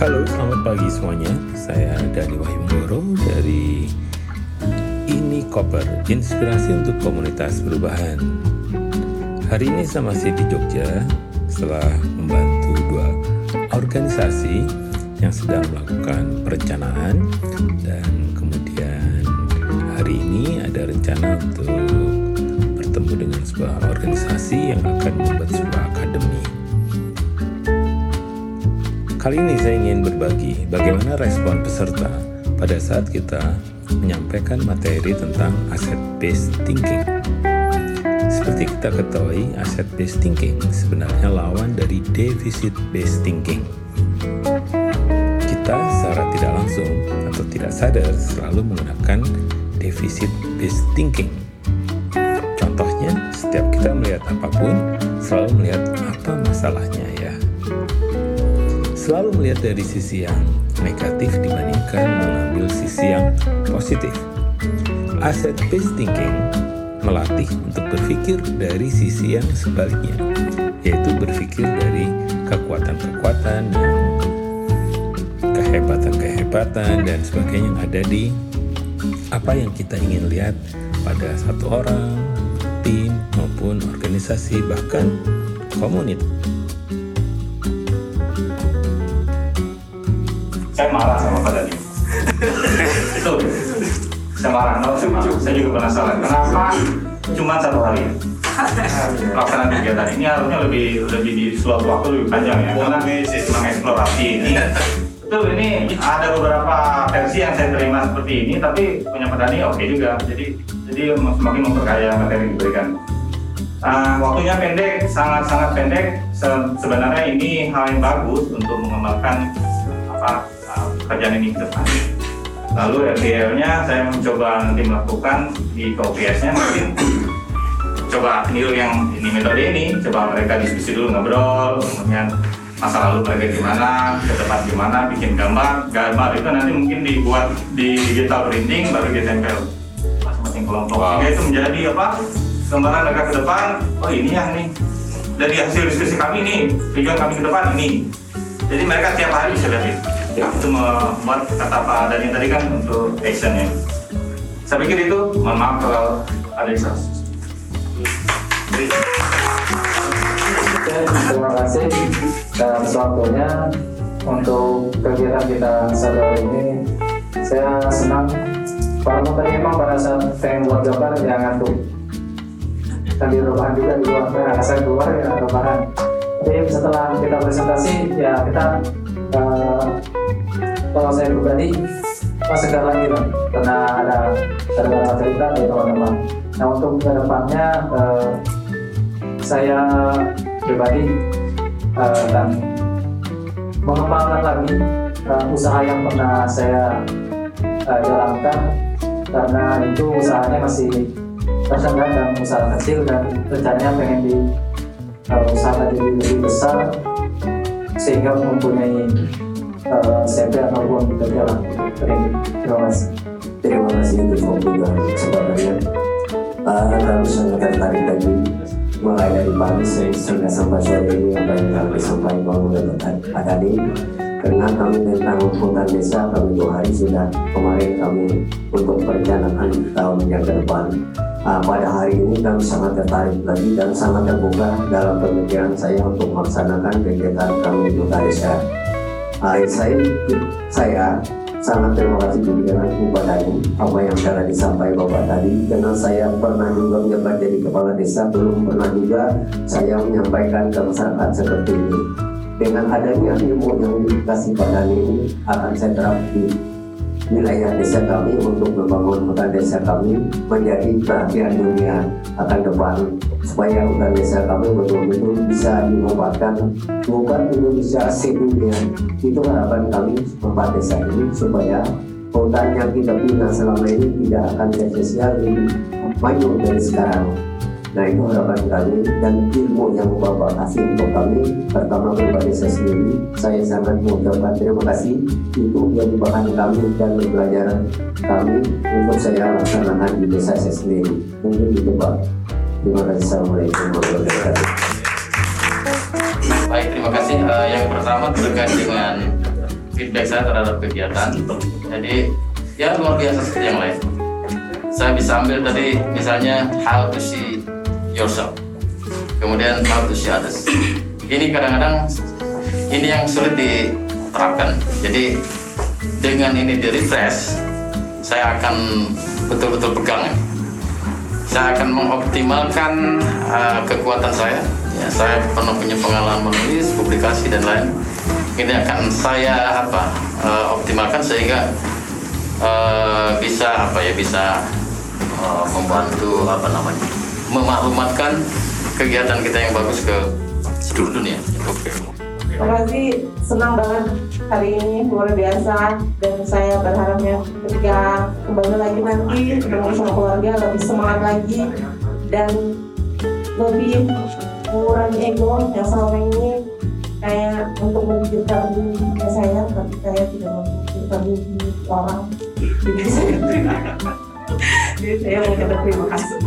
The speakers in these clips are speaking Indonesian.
Halo, selamat pagi semuanya. Saya Dani Wahyu Moro dari Ini Koper, Inspirasi untuk Komunitas Perubahan. Hari ini saya masih di Jogja setelah membantu dua organisasi yang sedang melakukan perencanaan dan kemudian hari ini ada rencana untuk bertemu dengan sebuah organisasi yang akan membuat sebuah akademi. Kali ini saya ingin berbagi bagaimana respon peserta pada saat kita menyampaikan materi tentang asset based thinking. Seperti kita ketahui, asset based thinking sebenarnya lawan dari deficit based thinking. Kita secara tidak langsung atau tidak sadar selalu menggunakan deficit based thinking. Contohnya, setiap kita melihat apa pun, selalu melihat apa masalahnya ya selalu melihat dari sisi yang negatif dibandingkan mengambil sisi yang positif. Asset based thinking melatih untuk berpikir dari sisi yang sebaliknya, yaitu berpikir dari kekuatan-kekuatan yang kehebatan-kehebatan dan sebagainya yang ada di apa yang kita ingin lihat pada satu orang, tim maupun organisasi bahkan komunitas. Saya marah sama Pak Dani. itu. Saya marah, no, saya, juga penasaran. Kenapa cuma satu hari? Pelaksanaan kegiatan ini harusnya lebih lebih di suatu waktu lebih panjang ya. Karena mengeksplorasi ini. Itu ini ada beberapa versi yang saya terima seperti ini tapi punya Pak Dani oke juga. Jadi jadi semakin memperkaya materi yang diberikan. Uh, waktunya pendek, sangat-sangat pendek. Se- sebenarnya ini hal yang bagus untuk mengembangkan apa uh, pekerjaan ini ke depan. Lalu RTL-nya saya mencoba nanti melakukan di KOPS-nya mungkin coba niru yang ini metode ini, coba mereka diskusi dulu ngobrol, kemudian masa lalu mereka gimana, ke depan gimana, bikin gambar, gambar itu nanti mungkin dibuat di digital printing baru ditempel masing-masing kelompok. Sehingga itu menjadi apa? Gambaran mereka ke depan, oh ini yang nih dari hasil diskusi kami nih, tujuan kami ke depan ini. Jadi mereka tiap hari bisa lihat itu. Itu membuat kata Pak Dani tadi kan untuk actionnya. Saya pikir itu, mohon maaf kalau ada yang. Terima kasih atas waktunya untuk kegiatan kita saat ini. Saya senang walaupun tadi memang pada saat pengen buat gambar ya ngantuk. Dan di rebahan juga di luar saya keluar ya rebahan. Tapi setelah kita presentasi ya kita eh, kalau saya pribadi masih segar lagi lah karena ada ada cerita dari teman-teman. Nah untuk ke depannya eh, saya pribadi dan mengembangkan lagi usaha yang pernah saya jalankan karena itu usahanya masih tersendat dan usaha kecil dan rencananya pengen di usaha jadi lebih besar sehingga mempunyai eh, CV ataupun kerja lah. Terima kasih. Terima kasih untuk pembukaan kesempatannya. Uh, kami sangat tertarik tadi mulai dari pagi saya sudah sampai sore ini apa yang kami sampaikan Pak Tadi karena kami tentang hutan desa kami dua hari sudah kemarin kami untuk perencanaan tahun yang ke depan. Ah, pada hari ini kami sangat tertarik lagi dan sangat terbuka dalam pemikiran saya untuk melaksanakan kegiatan kami di hutan desa. Ah, saya saya sangat terima kasih pemikiran Bapak tadi apa yang telah disampaikan Bapak tadi karena saya pernah juga menjabat jadi kepala desa belum pernah juga saya menyampaikan ke masyarakat seperti ini dengan adanya ilmu yang dikasih pada ini akan saya terap di wilayah desa kami untuk membangun hutan desa kami menjadi perhatian dunia akan depan. Supaya hutan desa kami betul-betul bisa dimanfaatkan bukan Indonesia sedunia. Itu harapan kami tempat desa ini supaya hutan yang kita bina selama ini tidak akan sia-sia lebih maju dari sekarang Nah itu harapan kami dan ilmu yang Bapak kasih untuk kami pertama pribadi saya sendiri saya sangat mengucapkan terima kasih itu menjadi bahan kami dan pembelajaran kami untuk saya laksanakan di desa saya sendiri mungkin itu Pak terima kasih Assalamualaikum warahmatullahi wabarakatuh Baik, terima kasih. Eh, yang pertama terkait dengan feedback saya terhadap kegiatan. Jadi ya luar biasa seperti yang lain. Saya bisa ambil tadi misalnya how to see yourself, kemudian how to see others. Ini kadang-kadang ini yang sulit diterapkan. Jadi dengan ini di refresh, saya akan betul-betul pegang. ya. Saya akan mengoptimalkan uh, kekuatan saya. Ya, saya pernah punya pengalaman menulis, publikasi dan lain. Ini akan saya apa uh, optimalkan sehingga uh, bisa apa ya bisa uh, membantu apa namanya memaklumatkan kegiatan kita yang bagus ke seluruh dunia. Oke. Terima kasih, senang banget hari ini luar biasa. Dan saya berharapnya ketika kembali lagi nanti ketemu sama keluarga lebih semangat lagi dan lebih mengurangi ego yang selama ini kayak untuk memikirkan diri saya tapi saya tidak memikirkan diri orang. Jadi saya jadi saya mau terima kasih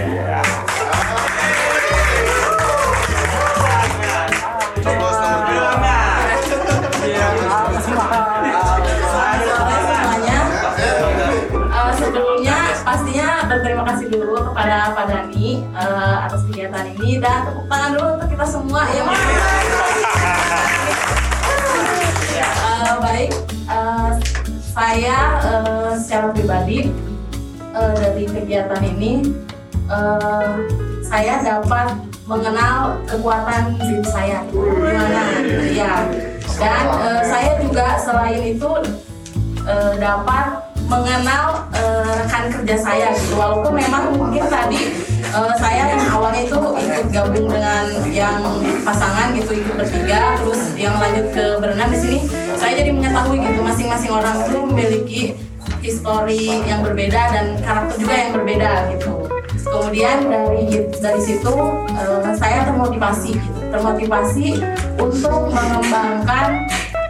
semuanya. Eh, sebelumnya pastinya berterima kasih dulu kepada Pak Dani eh, atas kegiatan ini dan tepuk tangan dulu untuk kita semua ya Mas. Eh, baik, eh, saya eh, secara pribadi eh, dari kegiatan ini eh, saya dapat mengenal kekuatan diri saya. Gimana? Ya dan eh, saya juga selain itu eh, dapat mengenal eh, rekan kerja saya gitu. Walaupun memang mungkin tadi eh, saya yang awalnya itu ikut gabung dengan yang pasangan gitu ikut bertiga terus yang lanjut ke berenang di sini saya jadi mengetahui gitu masing-masing orang. Itu memiliki histori yang berbeda dan karakter juga yang berbeda gitu kemudian dari dari situ eh, saya termotivasi termotivasi untuk mengembangkan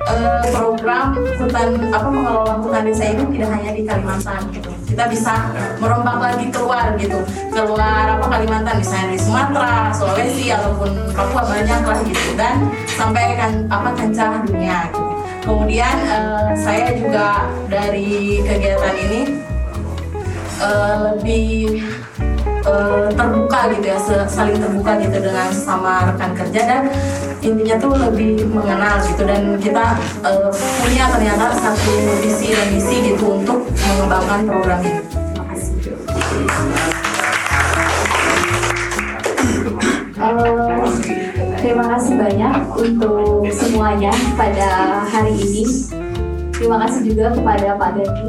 eh, program hutan apa mengelola hutan desa ini tidak hanya di Kalimantan gitu. Kita bisa merombak lagi keluar gitu. Keluar apa Kalimantan misalnya di Sumatera, Sulawesi ataupun Papua banyak lah gitu dan sampai kan apa kancah dunia gitu. Kemudian eh, saya juga dari kegiatan ini eh, lebih eh, terbuka gitu ya saling terbuka gitu dengan sama rekan kerja dan intinya tuh lebih mengenal gitu dan kita eh, punya ternyata satu visi dan misi gitu untuk mengembangkan program ini. Terima kasih. Eh, terima kasih banyak untuk semuanya pada hari ini. Terima kasih juga kepada Pak Dani.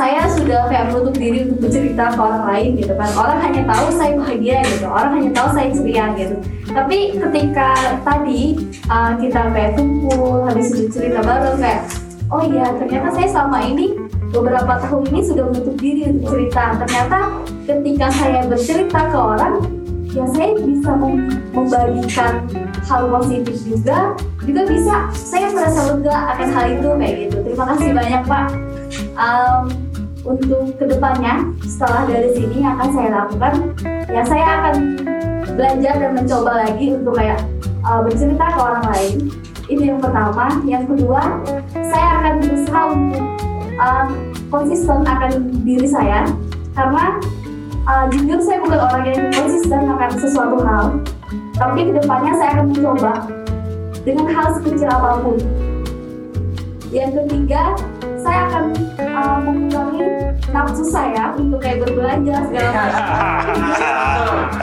saya sudah kayak menutup diri untuk bercerita ke orang lain gitu kan. Orang hanya tahu saya bahagia gitu. Orang hanya tahu saya ceria gitu. Tapi ketika tadi uh, kita kayak kumpul habis itu cerita bareng kayak oh iya ternyata saya selama ini beberapa tahun ini sudah menutup diri untuk cerita. Ternyata ketika saya bercerita ke orang ya saya bisa mem- membagikan hal positif juga. Juga bisa saya merasa lega akan hal itu kayak gitu. Terima kasih banyak pak. Um, untuk ke depannya setelah dari sini yang akan saya lakukan ya saya akan belajar dan mencoba lagi untuk kayak uh, bercerita ke orang lain. Ini yang pertama. Yang kedua saya akan berusaha untuk uh, konsisten akan diri saya. Karena uh, jujur saya bukan orang yang konsisten akan sesuatu hal. Tapi ke depannya saya akan mencoba dengan hal sekecil apa pun. Yang ketiga saya akan uh, mengurangi nafsu saya untuk kayak berbelanja segala macam.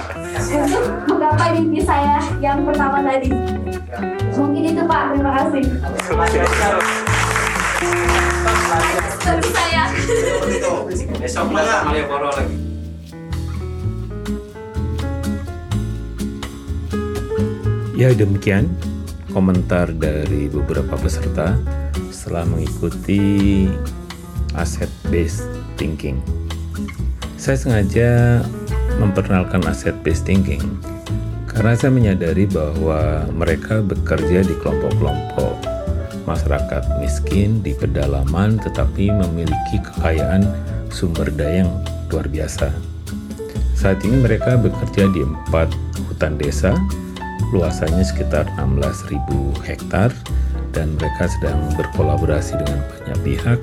Untuk menggapai mimpi saya yang pertama tadi. Mungkin itu pak. Terima kasih. Seperti saya Besok Malioboro lagi. Ya demikian komentar dari beberapa peserta setelah mengikuti asset based thinking. Saya sengaja memperkenalkan asset based thinking karena saya menyadari bahwa mereka bekerja di kelompok-kelompok masyarakat miskin di pedalaman tetapi memiliki kekayaan sumber daya yang luar biasa. Saat ini mereka bekerja di empat hutan desa, luasannya sekitar 16.000 hektar dan mereka sedang berkolaborasi dengan banyak pihak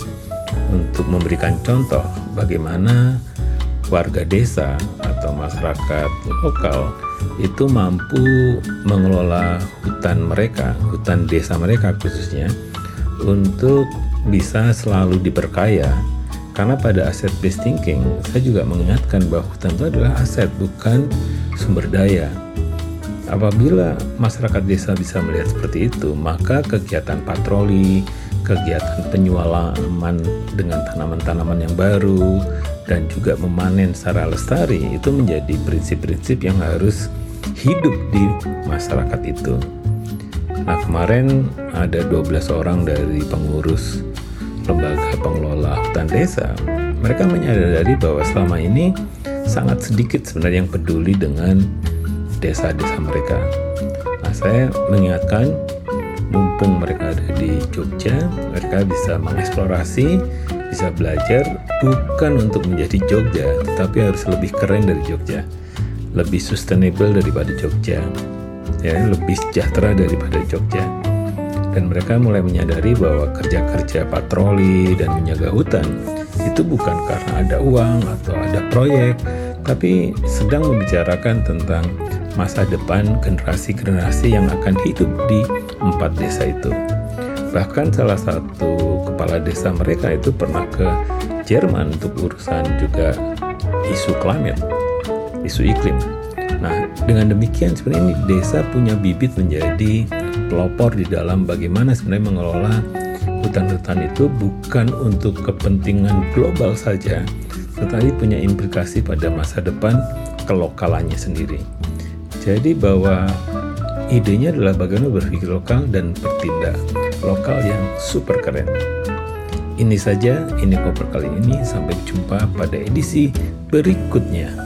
untuk memberikan contoh bagaimana warga desa atau masyarakat lokal itu mampu mengelola hutan mereka, hutan desa mereka khususnya untuk bisa selalu diperkaya. Karena pada aset based thinking, saya juga mengingatkan bahwa hutan itu adalah aset, bukan sumber daya. Apabila masyarakat desa bisa melihat seperti itu, maka kegiatan patroli, kegiatan penyualan dengan tanaman-tanaman yang baru, dan juga memanen secara lestari itu menjadi prinsip-prinsip yang harus hidup di masyarakat itu. Nah kemarin ada 12 orang dari pengurus lembaga pengelola hutan desa mereka menyadari bahwa selama ini sangat sedikit sebenarnya yang peduli dengan desa-desa mereka. Nah saya mengingatkan mumpung mereka ada di Jogja mereka bisa mengeksplorasi bisa belajar bukan untuk menjadi Jogja, tetapi harus lebih keren dari Jogja, lebih sustainable daripada Jogja, ya lebih sejahtera daripada Jogja. Dan mereka mulai menyadari bahwa kerja-kerja patroli dan menjaga hutan itu bukan karena ada uang atau ada proyek, tapi sedang membicarakan tentang masa depan generasi-generasi yang akan hidup di empat desa itu. Bahkan salah satu kepala desa mereka itu pernah ke Jerman untuk urusan juga isu climate, isu iklim. Nah, dengan demikian sebenarnya ini desa punya bibit menjadi pelopor di dalam bagaimana sebenarnya mengelola hutan-hutan itu bukan untuk kepentingan global saja, tetapi punya implikasi pada masa depan kelokalannya sendiri. Jadi bahwa idenya adalah bagaimana berpikir lokal dan bertindak lokal yang super keren. Ini saja ini koper kali ini. Sampai jumpa pada edisi berikutnya.